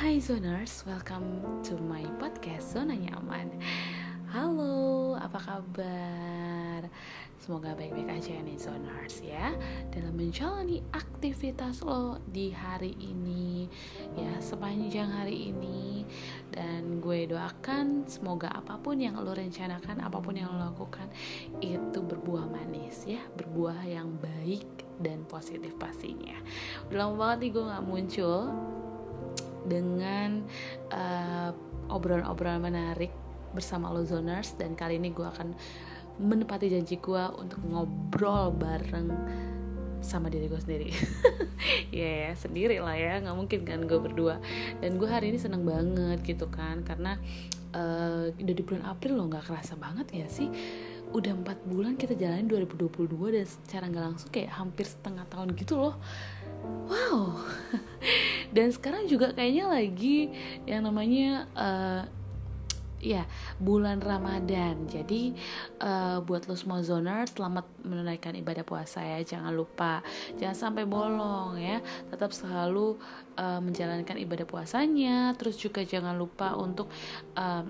Hai Zoners, welcome to my podcast Zona Nyaman. Halo, apa kabar? Semoga baik-baik aja nih Zoners ya. Dalam menjalani aktivitas lo di hari ini Ya, sepanjang hari ini Dan gue doakan semoga apa pun yang lo rencanakan Apa pun yang lo lakukan Itu berbuah manis ya. Berbuah yang baik dan positif pastinya. Udah lama banget nih gue gak muncul dengan uh, obrolan-obrolan menarik bersama lo zoners. Dan kali ini gue akan menepati janji gue untuk ngobrol bareng sama diri gue sendiri. Ya yeah, sendiri lah ya nggak mungkin kan gue berdua. Dan gue hari ini seneng banget gitu kan karena uh, udah di bulan April loh nggak kerasa banget ya sih. Udah empat bulan kita jalanin 2022 dan secara nggak langsung kayak hampir setengah tahun gitu loh. Wow dan sekarang juga kayaknya lagi yang namanya uh, ya bulan Ramadan. Jadi uh, buat lo semua zoner selamat menunaikan ibadah puasa ya. Jangan lupa jangan sampai bolong ya. Tetap selalu uh, menjalankan ibadah puasanya. Terus juga jangan lupa untuk uh,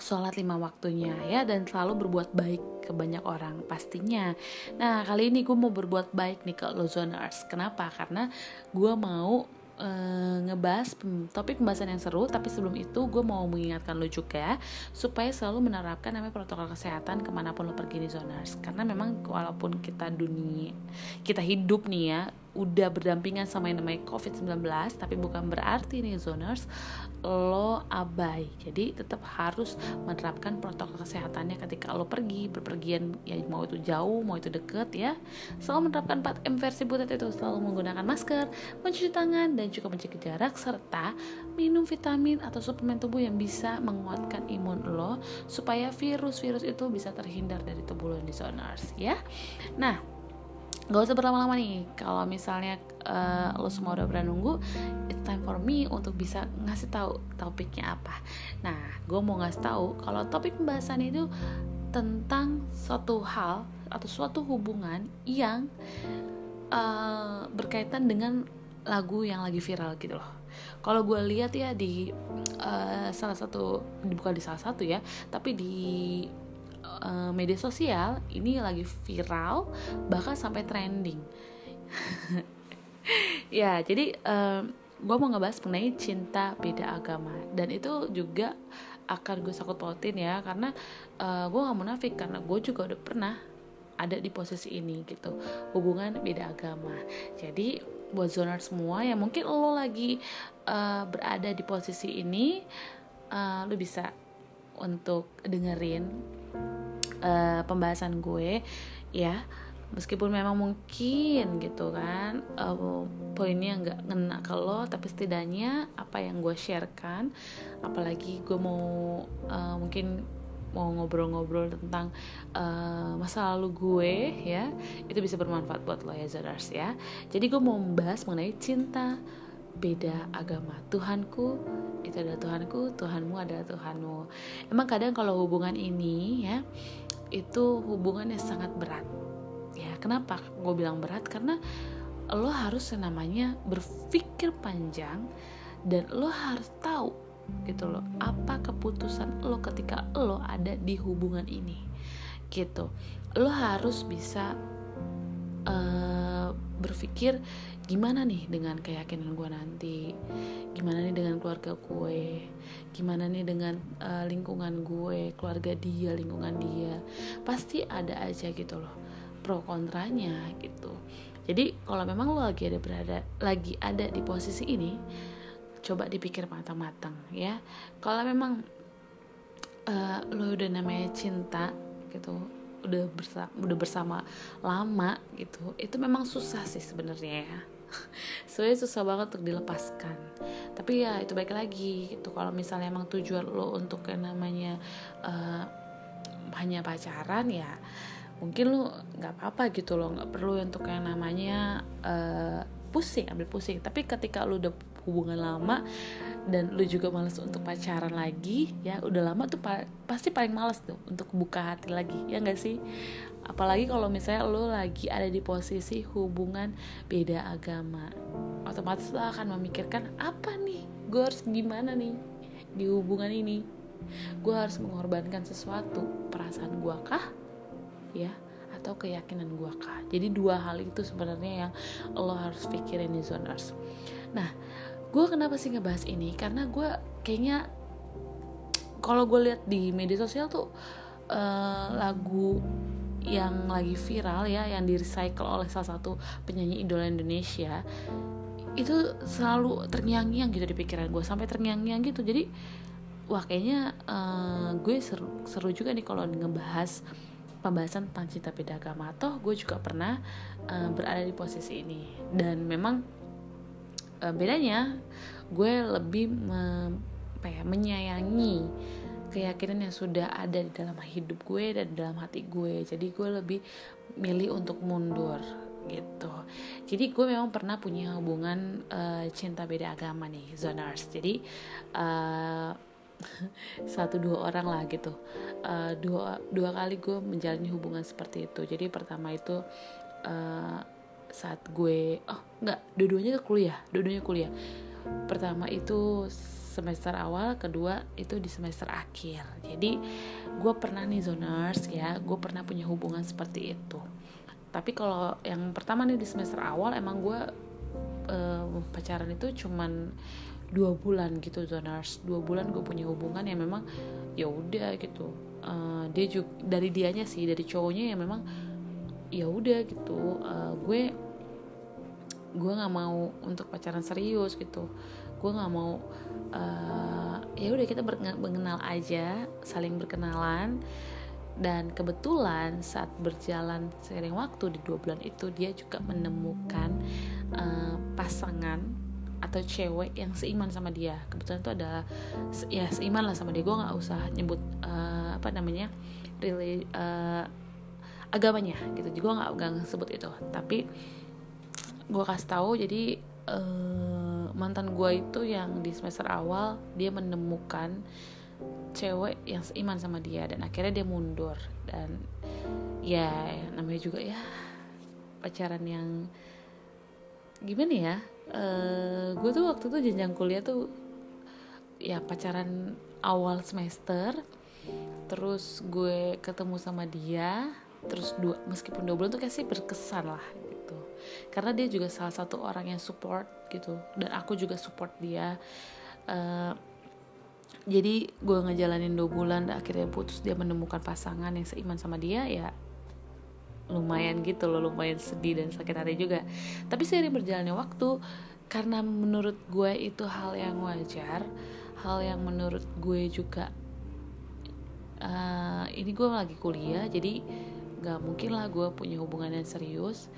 sholat lima waktunya ya dan selalu berbuat baik ke banyak orang pastinya. Nah kali ini gue mau berbuat baik nih ke lo zoners. Kenapa? Karena gue mau uh, ngebahas topik pembahasan yang seru tapi sebelum itu gue mau mengingatkan lo juga supaya selalu menerapkan namanya protokol kesehatan ke mana pun lo pergi di zoners. Karena memang walaupun kita dunia kita hidup nih ya udah berdampingan sama yang namanya COVID-19 tapi bukan berarti nih zoners lo abai. Jadi tetap harus menerapkan protokol kesehatannya ketika lo pergi berpergian ya mau itu jauh mau itu deket ya. Selalu menerapkan 4M versi butet itu selalu menggunakan masker mencuci tangan dan juga menjaga jarak serta minum vitamin atau suplemen tubuh yang bisa menguatkan imun lo supaya virus-virus itu bisa terhindar dari tubuh lo di zoners ya. Nah gak usah berlama-lama nih. Kalau misalnya uh, lo semua udah pernah nunggu it's time for me untuk bisa ngasih tahu topiknya apa. Nah gue mau ngasih tahu kalau topik pembahasan itu tentang suatu hal atau suatu hubungan yang uh, berkaitan dengan lagu yang lagi viral gitu loh. Kalau gue lihat ya di uh, salah satu bukan di salah satu ya tapi di uh, media sosial ini lagi viral bahkan sampai trending. Ya jadi uh, eh, gue mau ngebahas mengenai cinta beda agama. Dan itu juga akan gue sakut pautin ya karena uh, gue gak munafik karena gue juga udah pernah ada di posisi ini gitu. Hubungan beda agama. Jadi buat zoner semua yang mungkin lo lagi uh, berada di posisi ini uh, lo bisa untuk dengerin uh, pembahasan gue ya. Meskipun memang mungkin gitu kan uh, poinnya nggak ngena ke lo tapi setidaknya apa yang gue sharekan apalagi gue mau uh, mungkin mau ngobrol-ngobrol tentang uh, masa lalu gue ya itu bisa bermanfaat buat lo ya Zadars ya. Jadi gue mau membahas mengenai cinta beda agama Tuhanku itu adalah Tuhanku Tuhanmu adalah Tuhanmu. Emang kadang kalau hubungan ini ya itu hubungannya sangat berat. Ya kenapa gue bilang berat? Karena lo harus namanya berpikir panjang dan lo harus tahu gitu loh apa keputusan lo ketika lo ada di hubungan ini. Gitu. Lo harus bisa uh, berpikir gimana nih dengan keyakinan gue nanti keluarga gue. Gimana nih dengan uh, lingkungan gue keluarga dia lingkungan dia? Pasti ada aja gitu loh pro kontranya gitu. Jadi kalau memang lo lagi ada berada lagi ada di posisi ini coba dipikir matang-matang ya. Kalau memang uh, lo udah namanya cinta gitu udah bersama udah bersama lama gitu itu memang susah sih sebenarnya ya. Sebenarnya susah banget untuk dilepaskan tapi ya itu baik lagi gitu. Kalau misalnya emang tujuan lo untuk yang namanya uh, hanya pacaran ya mungkin lo nggak apa-apa gitu lo nggak perlu untuk yang namanya uh, pusing ambil pusing. Tapi ketika lo udah hubungan lama dan lu juga males untuk pacaran lagi ya udah lama tuh pa pasti paling males tuh untuk buka hati lagi ya nggak sih? Apalagi kalau misalnya lu lagi ada di posisi hubungan beda agama otomatis lo akan memikirkan apa nih? Gue harus gimana nih di hubungan ini? Gue harus mengorbankan sesuatu perasaan gue kah? Ya atau keyakinan gue kah? Jadi dua hal itu sebenarnya yang lo harus pikirin di zoners nah gue kenapa sih ngebahas ini? Karena gue kayaknya kalau gue lihat di media sosial tuh uh, lagu yang lagi viral ya yang di recycle oleh salah satu penyanyi idola Indonesia itu selalu terngiang-ngiang gitu di pikiran gue sampai terngiang-ngiang gitu. Jadi wah kayaknya uh, gue seru seru juga nih kalau ngebahas pembahasan tentang cinta beda agama. Toh gue juga pernah uh, berada di posisi ini. Dan memang uh, bedanya gue lebih me, ya, menyayangi keyakinan yang sudah ada di dalam hidup gue dan dalam hati gue. Jadi gue lebih milih untuk mundur gitu. Jadi gue memang pernah punya hubungan uh, cinta beda agama nih zoners jadi uh, satu dua orang lah gitu. Uh, dua dua kali gue menjalani hubungan seperti itu. Jadi pertama itu uh, saat gue oh nggak dua-duanya kuliah dua-duanya kuliah. Pertama itu semester awal kedua itu di semester akhir. Jadi gue pernah nih zoners ya gue pernah punya hubungan seperti itu tapi kalau yang pertama nih di semester awal emang gue uh, pacaran itu cuman dua bulan gitu zoners. Dua bulan gue punya hubungan yang memang ya udah gitu. Uh, dia juga dari dianya sih dari cowoknya yang memang ya udah gitu. Uh, gue gue nggak mau untuk pacaran serius gitu. Gue nggak mau uh, ya udah kita mengenal aja saling berkenalan dan kebetulan saat berjalan seiring waktu di dua bulan itu dia juga menemukan uh, pasangan atau cewek yang seiman sama dia. Kebetulan itu ada ya seiman lah sama dia. Gue nggak usah nyebut uh, apa namanya really uh, agamanya gitu. Juga nggak nggak sebut itu. Tapi gue kasih tahu jadi uh, mantan gue itu yang di semester awal dia menemukan cewek yang seiman sama dia dan akhirnya dia mundur dan ya namanya juga ya pacaran yang gimana ya uh, gue tuh waktu itu jenjang kuliah tuh ya pacaran awal semester terus gue ketemu sama dia terus dua meskipun dua bulan tuh kayak sih berkesan lah karena dia juga salah satu orang yang support gitu dan aku juga support dia uh, jadi gue ngejalanin dua bulan dan akhirnya putus dia menemukan pasangan yang seiman sama dia ya lumayan gitu loh lumayan sedih dan sakit hati juga. Tapi seiring berjalannya waktu karena menurut gue itu hal yang wajar hal yang menurut gue juga uh, ini gue lagi kuliah jadi gak mungkin lah gue punya hubungan yang serius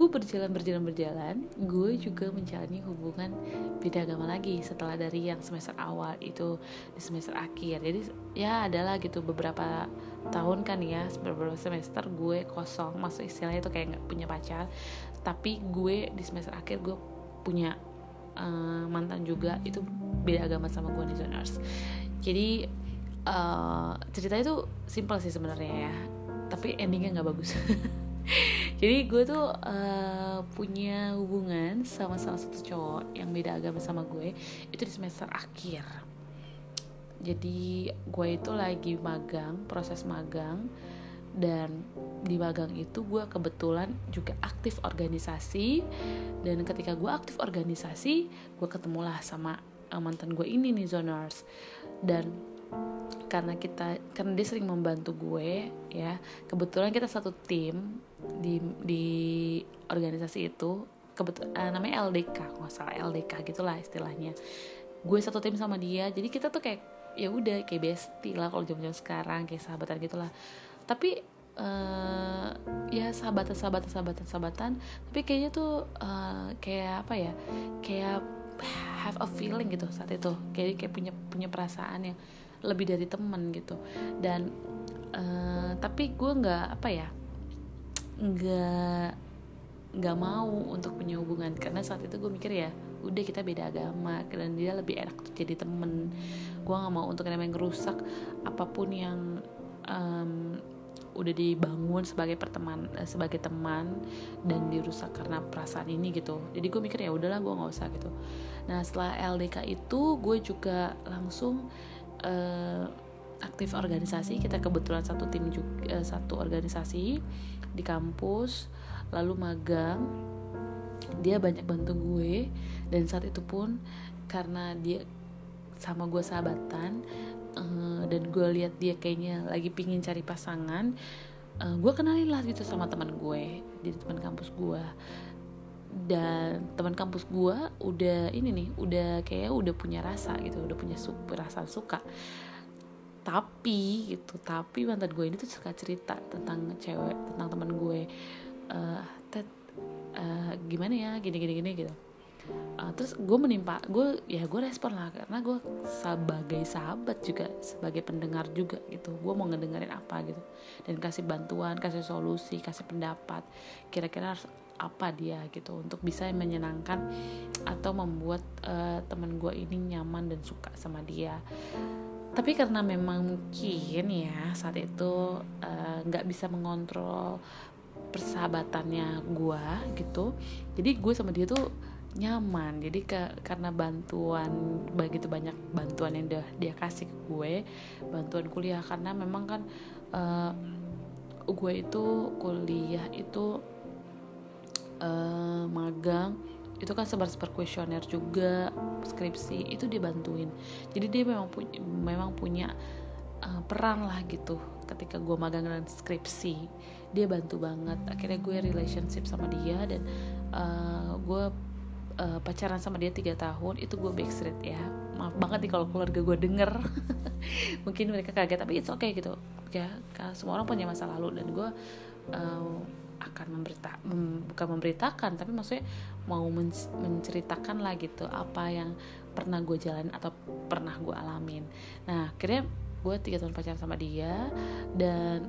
gue berjalan berjalan berjalan gue juga menjalani hubungan beda agama lagi setelah dari yang semester awal itu di semester akhir. Jadi ya adalah gitu beberapa tahun kan ya beberapa semester gue kosong. Masuk istilahnya itu kayak nggak punya pacar. Tapi gue di semester akhir gue punya uh, mantan juga. Itu beda agama sama gue di zoners. Jadi uh, cerita itu simpel sih sebenarnya ya. Tapi endingnya nggak bagus jadi gue tuh uh, punya hubungan sama salah satu cowok yang beda agama sama gue itu di semester akhir. Jadi gue itu lagi magang proses magang dan di magang itu gue kebetulan juga aktif organisasi. Dan ketika gue aktif organisasi gue ketemulah sama uh, mantan gue ini nih zoners dan karena kita karena dia sering membantu gue ya kebetulan kita satu tim di di organisasi itu kebetulan uh, namanya LDK nggak salah LDK gitulah istilahnya. Gue satu tim sama dia jadi kita tuh kayak ya udah kayak bestie lah kalau jam-jam sekarang kayak sahabatan gitulah. Tapi uh, ya sahabatan sahabatan sahabatan sahabatan tapi kayaknya tuh uh, kayak apa ya kayak have a feeling gitu saat itu. Kayak kayak punya punya perasaan yang lebih dari temen gitu. Dan uh, tapi gue nggak apa ya nggak nggak mau untuk punya hubungan. Karena saat itu gue mikir ya udah kita beda agama dan dia lebih enak untuk jadi temen. Gue nggak mau untuk yang ngerusak apa pun yang um, udah dibangun sebagai perteman uh, sebagai teman dan dirusak karena perasaan ini gitu. Jadi gue mikir ya udahlah gue nggak usah gitu. Nah setelah LDK itu gue juga langsung uh, aktif organisasi. Kita kebetulan satu tim juga uh, satu organisasi di kampus lalu magang. Dia banyak bantu gue dan saat itu pun karena dia sama gue sahabatan uh, dan gue lihat dia kayaknya lagi pingin cari pasangan uh, gue kenalin lah gitu sama teman gue jadi teman kampus gue dan teman kampus gue udah ini nih udah kayak udah punya rasa gitu udah punya su rasa suka tapi gitu. Tapi mantan gue ini tuh suka cerita tentang cewek tentang teman gue. Uh, tet uh, gimana ya gini gini gini gitu. Uh, terus gue menimpa gue ya gue respon lah karena gue sebagai sahabat juga sebagai pendengar juga gitu. Gue mau ngedengerin apa gitu. Dan kasih bantuan kasih solusi kasih pendapat kira-kira apa dia gitu untuk bisa menyenangkan atau membuat uh, teman gue ini nyaman dan suka sama dia tapi karena memang mungkin ya saat itu nggak uh, bisa mengontrol persahabatannya gue gitu jadi gue sama dia tuh nyaman. Jadi ke, karena bantuan begitu banyak bantuan yang udah dia kasih ke gue bantuan kuliah karena memang kan uh, gue itu kuliah itu uh, magang itu kan sebar-sebar kuesioner juga skripsi itu dia bantuin jadi dia memang punya memang punya uh, peran lah gitu. Ketika gue magang dan skripsi dia bantu banget. Akhirnya gue relationship sama dia dan uh, gue uh, pacaran sama dia tiga tahun itu gue backstreet ya. Maaf banget nih kalau keluarga gue denger. Mungkin mereka kaget tapi it's okay gitu. Ya semua orang punya masa lalu dan gue uh, akan memberita mem, bukan memberitakan tapi maksudnya mau men menceritakan lah gitu apa yang pernah gue jalan atau pernah gue alamin. Nah akhirnya gue tiga tahun pacaran sama dia dan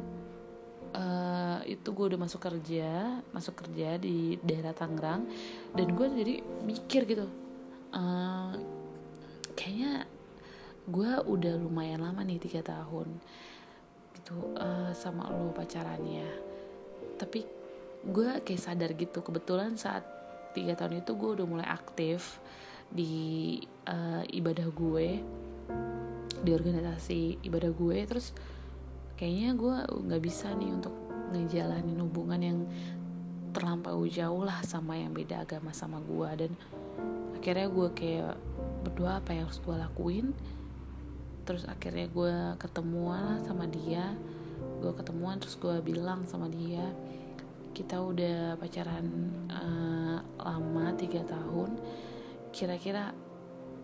uh, itu gue udah masuk kerja masuk kerja di daerah Tangerang dan gue jadi mikir gitu uh, kayaknya gue udah lumayan lama nih tiga tahun gitu uh, sama lo pacarannya. Tapi gue kayak sadar gitu. Kebetulan saat tiga tahun itu gue udah mulai aktif di uh, ibadah gue di organisasi ibadah gue. Terus kayaknya gue nggak bisa nih untuk ngejalanin hubungan yang terlampau jauh lah sama yang beda agama sama gue. Dan akhirnya gue kayak berdua apa yang harus gue lakuin. Terus akhirnya gue ketemuan sama dia. Gue ketemuan terus gue bilang sama dia kita udah pacaran uh, lama tiga tahun kira-kira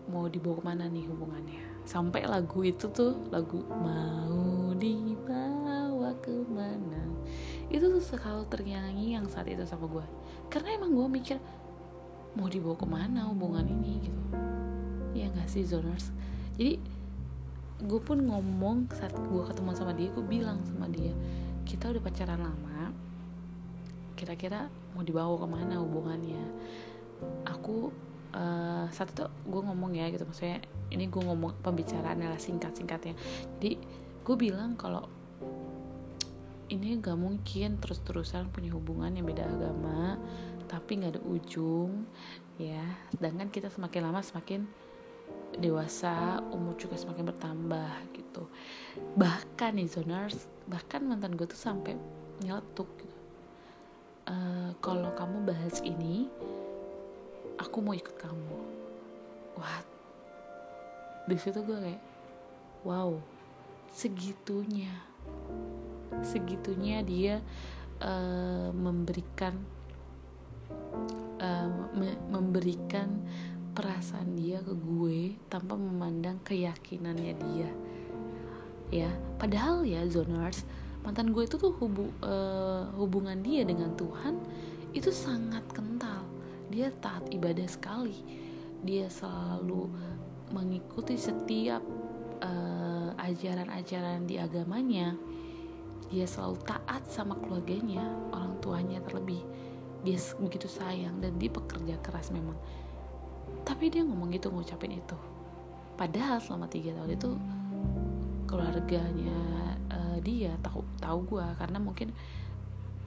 mau dibawa ke mana nih hubungannya? Sampai lagu itu tuh lagu mau dibawa ke mana? Itu tuh sekali ternyanyi yang saat itu sama gue karena emang gue mikir mau dibawa ke mana hubungan ini? Gitu. Ya gak sih zoners? Jadi gue pun ngomong saat gue ketemu sama dia gue bilang sama dia kita udah pacaran lama kira-kira mau dibawa ke mana hubungannya. Aku uh, saat itu gue ngomong ya gitu maksudnya ini gue ngomong pembicaraan adalah singkat-singkatnya. Jadi gue bilang kalau ini gak mungkin terus-terusan punya hubungan yang beda agama tapi nggak ada ujung ya. Sedangkan kita semakin lama semakin dewasa umur juga semakin bertambah gitu. Bahkan nih zoners bahkan mantan gue tuh sampai nyeletuk gitu. Uh, kalau kamu bahas ini aku mau ikut kamu. Wah di situ gue kayak wow segitunya. Segitunya dia uh, memberikan uh, me memberikan perasaan dia ke gue tanpa memandang keyakinannya dia. Ya padahal ya zoners mantan gue itu tuh hubu, uh, hubungan dia dengan Tuhan itu sangat kental. Dia taat ibadah sekali. Dia selalu mengikuti setiap uh, ajaran-ajaran di agamanya. Dia selalu taat sama keluarganya orang tuanya terlebih. Dia begitu sayang dan dia pekerja keras memang. Tapi dia ngomong gitu ngucapin itu. Padahal selama tiga tahun itu keluarganya dia tahu tahu gue karena mungkin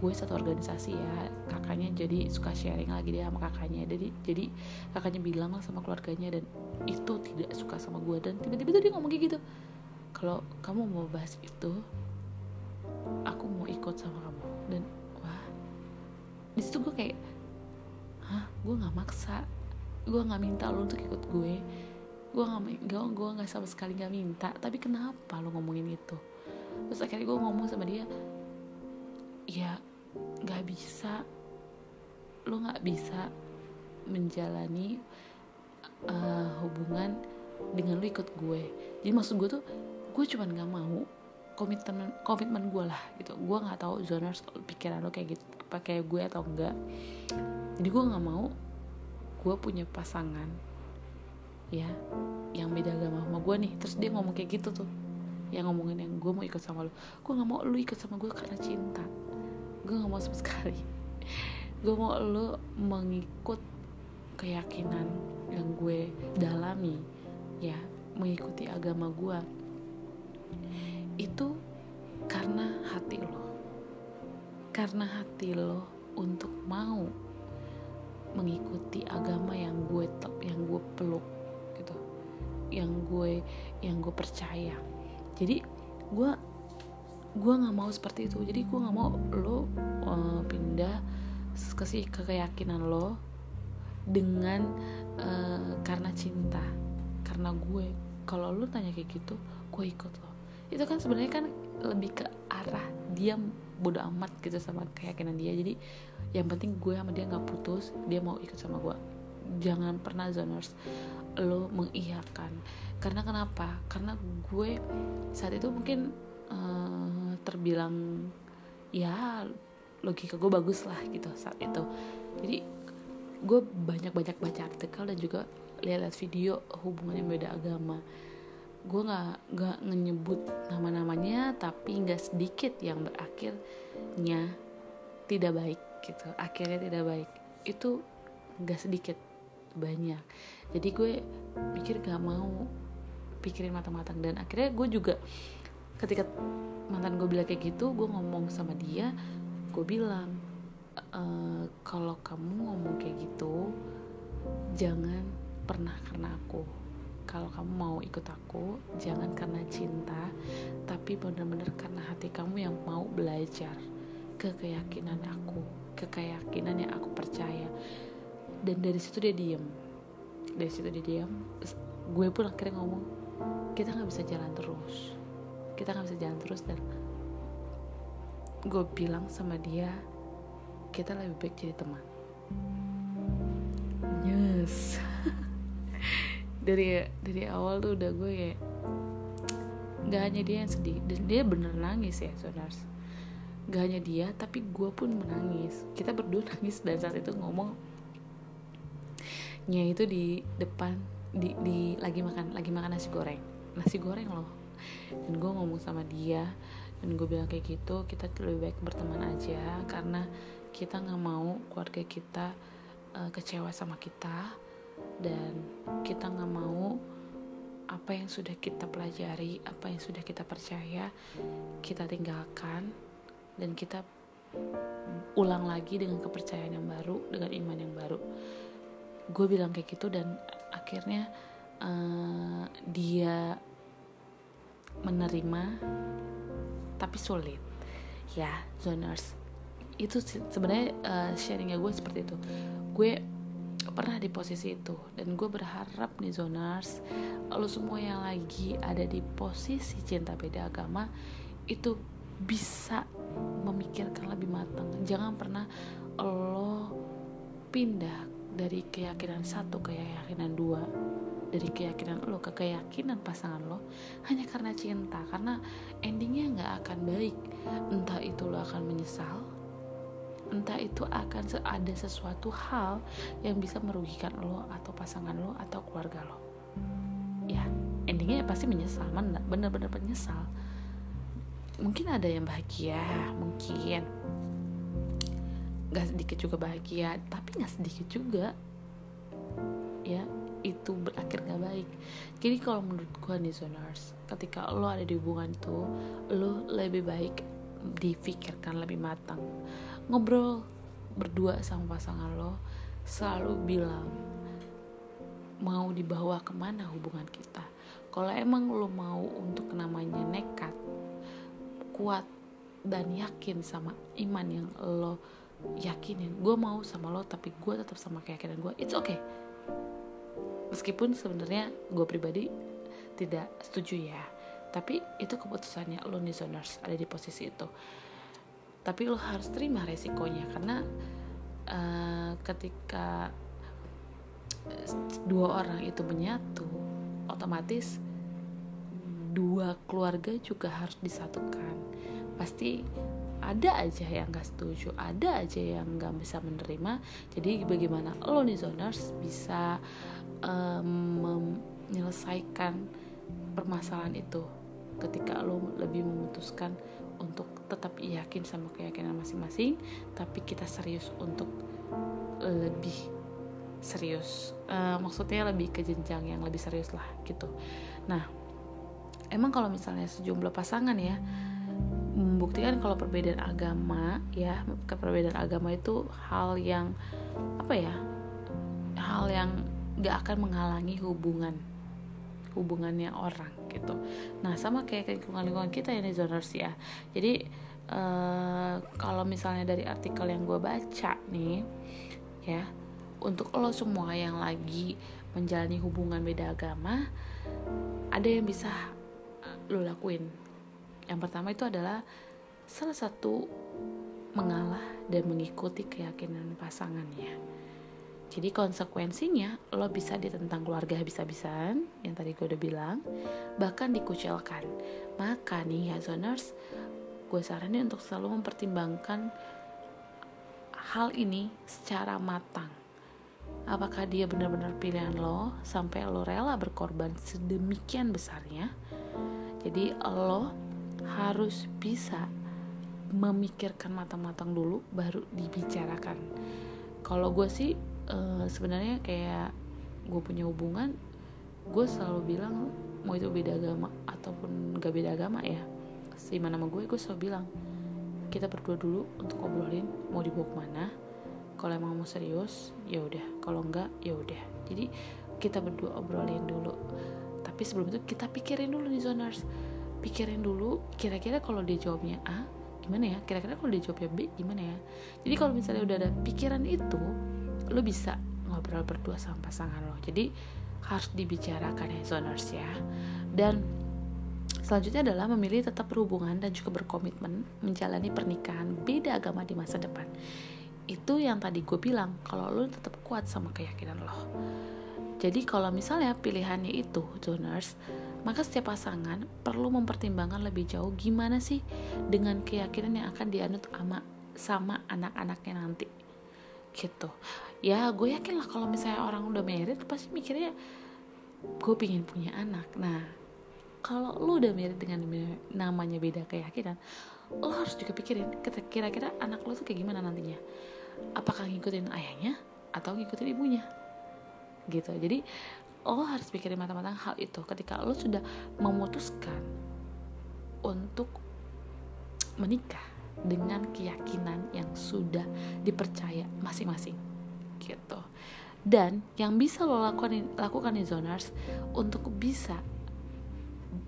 gue satu organisasi ya kakaknya jadi suka sharing lagi dia sama kakaknya. Jadi jadi kakaknya bilang lah sama keluarganya dan itu tidak suka sama gue dan tiba-tiba tuh dia ngomong kayak gitu kalau kamu mau bahas itu aku mau ikut sama kamu. Dan wah di situ gue kayak hah? Gue nggak maksa. Gue nggak minta lo untuk ikut gue. Gue nggak gue nggak sama sekali nggak minta. Tapi kenapa lo ngomongin itu terus akhirnya gue ngomong sama dia ya nggak bisa. Lo nggak bisa menjalani uh, hubungan dengan lo ikut gue. Jadi maksud gue tuh gue cuman nggak mau komitmen komitmen gue lah gitu. Gue nggak tahu zoners pikiran lo kayak gitu pakai gue atau enggak jadi gue nggak mau gue punya pasangan ya yang beda agama sama gue nih. Terus dia ngomong kayak gitu tuh yang ngomongin yang gue mau ikut sama lo gue nggak mau lo ikut sama gue karena cinta. Gue gak mau sama sekali. Gue mau lo mengikut keyakinan yang gue dalami ya mengikuti agama gue itu karena hati lo karena hati lo untuk mau mengikuti agama yang gue yang gue peluk gitu. Yang gue yang gue percaya jadi gue gue nggak mau seperti itu. Jadi gue nggak mau lo uh, pindah ke si keyakinan lo dengan uh, karena cinta. Karena gue. Kalau lo tanya kayak gitu gue ikut lo. Itu kan sebenarnya kan lebih ke arah dia bodoh amat gitu sama keyakinan dia. Jadi yang penting gue sama dia nggak putus dia mau ikut sama gue. Jangan pernah zoners. Lo mengiyakan karena kenapa? Karena gue saat itu mungkin uh, terbilang ya logika gue bagus lah gitu saat itu. Jadi gue banyak banyak baca artikel dan juga lihat-lihat video hubungan yang beda agama. Gue nggak nggak menyebut nama-namanya tapi nggak sedikit yang berakhirnya tidak baik gitu akhirnya tidak baik. Itu nggak sedikit banyak. Jadi gue mikir gak mau pikirin matang-matang. Dan akhirnya gue juga ketika mantan gue bilang kayak gitu gue ngomong sama dia gue bilang e, kalau kamu ngomong kayak gitu jangan pernah karena aku. Kalau kamu mau ikut aku jangan karena cinta tapi benar-benar karena hati kamu yang mau belajar ke keyakinan aku ke keyakinan yang aku percaya. Dan dari situ dia diem. Dari situ dia diem. Gue pun akhirnya ngomong kita nggak bisa jalan terus. Kita nggak bisa jalan terus dan gue bilang sama dia kita lebih baik jadi teman. Yes. Dari dari awal tuh udah gue kayak nggak hanya dia yang sedih dan dia bener nangis ya sonars gak hanya dia tapi gue pun menangis. Kita berdua nangis dan saat itu ngomong nya itu di depan di, di lagi makan lagi makan nasi goreng nasi goreng loh. Dan gue ngomong sama dia dan gue bilang kayak gitu kita lebih baik berteman aja karena kita nggak mau keluarga kita uh, kecewa sama kita dan kita nggak mau apa yang sudah kita pelajari apa yang sudah kita percaya kita tinggalkan dan kita ulang lagi dengan kepercayaan yang baru dengan iman yang baru. Gue bilang kayak gitu dan akhirnya uh, dia menerima tapi sulit. Ya zoners. Itu sebenarnya uh, sharingnya gue seperti itu. Gue pernah di posisi itu dan gue berharap nih zoners lo semua yang lagi ada di posisi cinta beda agama itu bisa memikirkan lebih matang. Jangan pernah lo pindah dari keyakinan satu ke keyakinan dua dari keyakinan lo ke keyakinan pasangan lo hanya karena cinta. Karena endingnya nggak akan baik. Entah itu lo akan menyesal entah itu akan ada sesuatu hal yang bisa merugikan lo atau pasangan lo atau keluarga lo. Ya endingnya ya pasti menyesal. Bener-bener menyesal. Mungkin ada yang bahagia mungkin. Gak sedikit juga bahagia tapi gak sedikit juga. Ya itu berakhir gak baik. Jadi kalau menurut gue nih zoners ketika lo ada di hubungan itu lo lebih baik difikirkan lebih matang. Ngobrol berdua sama pasangan lo selalu bilang mau dibawa ke mana hubungan kita. Kalau emang lo mau untuk namanya nekat kuat dan yakin sama iman yang lo yakinin gue mau sama lo tapi gue tetap sama keyakinan gue it's okay meskipun sebenarnya gue pribadi tidak setuju ya tapi itu keputusannya lo nih zoners ada di posisi itu. Tapi lo harus terima resikonya karena uh, ketika dua orang itu menyatu otomatis dua keluarga juga harus disatukan. Pasti ada aja yang gak setuju ada aja yang gak bisa menerima. Jadi bagaimana lo nih zoners bisa um, menyelesaikan permasalahan itu. Ketika lo lebih memutuskan untuk tetap yakin sama keyakinan masing-masing tapi kita serius untuk lebih serius. Uh, maksudnya lebih ke jenjang yang lebih serius lah gitu. Nah emang kalau misalnya sejumlah pasangan ya membuktikan kalau perbedaan agama ya perbedaan agama itu hal yang apa ya hal yang gak akan menghalangi hubungan hubungannya orang gitu. Nah sama kayak lingkungan lingkungan kita ini zoners ya. Jadi uh, kalau misalnya dari artikel yang gue baca nih ya untuk lo semua yang lagi menjalani hubungan beda agama ada yang bisa lo lakuin. Yang pertama itu adalah salah satu mengalah dan mengikuti keyakinan pasangannya. Jadi konsekuensinya lo bisa ditentang keluarga habis-habisan yang tadi gue udah bilang, bahkan dikucilkan. Maka nih ya zoners, gue saranin untuk selalu mempertimbangkan hal ini secara matang. Apakah dia benar-benar pilihan lo sampai lo rela berkorban sedemikian besarnya? Jadi lo harus bisa memikirkan matang-matang dulu baru dibicarakan kalau gue sih uh, sebenarnya kayak gue punya hubungan gue selalu bilang mau itu beda agama ataupun gak beda agama ya si mana sama gue gue selalu bilang kita berdua dulu untuk ngobrolin mau dibawa ke mana kalau emang mau serius ya udah kalau enggak ya udah. Jadi kita berdua obrolin dulu. Tapi sebelum itu kita pikirin dulu nih zoners. Pikirin dulu kira-kira kalau dia jawabnya A gimana ya? Kira-kira kalau dia jawabnya B gimana ya? Jadi kalau misalnya udah ada pikiran itu lo bisa ngobrol berdua sama pasangan lo. Jadi harus dibicarakan ya zoners ya. Dan selanjutnya adalah memilih tetap berhubungan dan juga berkomitmen menjalani pernikahan beda agama di masa depan. Itu yang tadi gue bilang kalau lo tetap kuat sama keyakinan lo. Jadi kalau misalnya pilihannya itu zoners maka setiap pasangan perlu mempertimbangkan lebih jauh gimana sih dengan keyakinan yang akan dianut sama sama anak-anaknya nanti gitu. Ya gue yakin lah kalau misalnya orang udah married pasti mikirnya gue pingin punya anak. Nah kalau lo udah married dengan namanya beda keyakinan lo harus juga pikirin kira-kira anak lo tuh kayak gimana nantinya. Apakah ngikutin ayahnya atau ngikutin ibunya? Gitu. Jadi lo harus pikirin matang-matang hal itu. Ketika lo sudah memutuskan untuk menikah dengan keyakinan yang sudah dipercaya masing-masing. Gitu. Dan yang bisa lo lakukan lakukan di zoners untuk bisa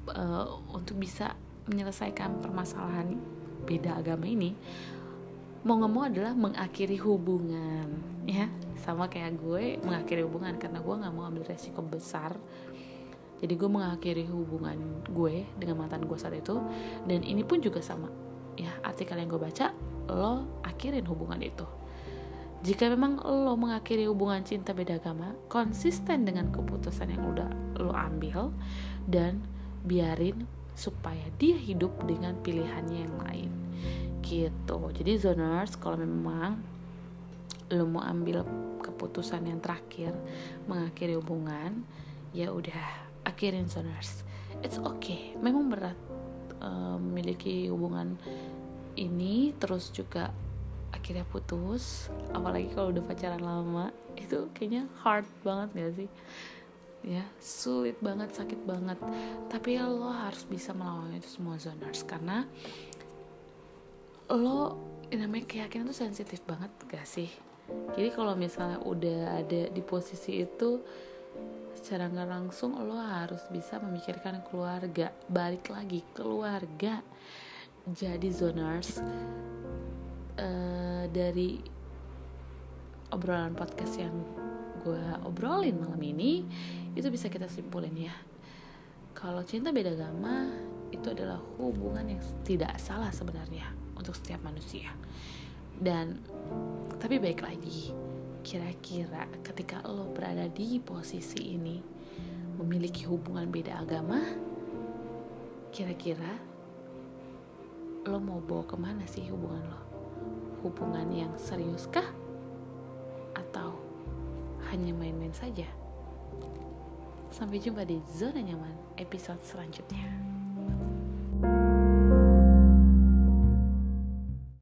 uh, untuk bisa menyelesaikan permasalahan beda agama ini mau nggak mau adalah mengakhiri hubungan ya. Sama kayak gue mengakhiri hubungan karena gue nggak mau ambil resiko besar. Jadi gue mengakhiri hubungan gue dengan mantan gue saat itu dan ini pun juga sama ya artikel yang gue baca lo akhirin hubungan itu. Jika memang lo mengakhiri hubungan cinta beda agama konsisten dengan keputusan yang udah lo ambil dan biarin supaya dia hidup dengan pilihannya yang lain. Gitu. Jadi zoners kalau memang lo mau ambil keputusan yang terakhir mengakhiri hubungan ya udah akhirin zoners. It's okay. Memang berat uh, memiliki hubungan ini terus juga akhirnya putus. Apalagi kalau udah pacaran lama itu kayaknya hard banget gak sih? Ya sulit banget sakit banget. Tapi lo harus bisa melawan itu semua zoners. Karena lo namanya keyakinan tuh sensitif banget gak sih? Jadi kalau misalnya udah ada di posisi itu secara nggak langsung lo harus bisa memikirkan keluarga. Balik lagi keluarga jadi zoners uh, dari obrolan podcast yang gue obrolin malam ini itu bisa kita simpulin ya. Kalau cinta beda agama itu adalah hubungan yang tidak salah sebenarnya untuk setiap manusia. Dan tapi baik lagi kira-kira ketika lo berada di posisi ini memiliki hubungan beda agama kira-kira lo mau bawa ke mana sih hubungan lo? Hubungan yang serius kah? Atau hanya main-main saja? Sampai jumpa di zona nyaman episode selanjutnya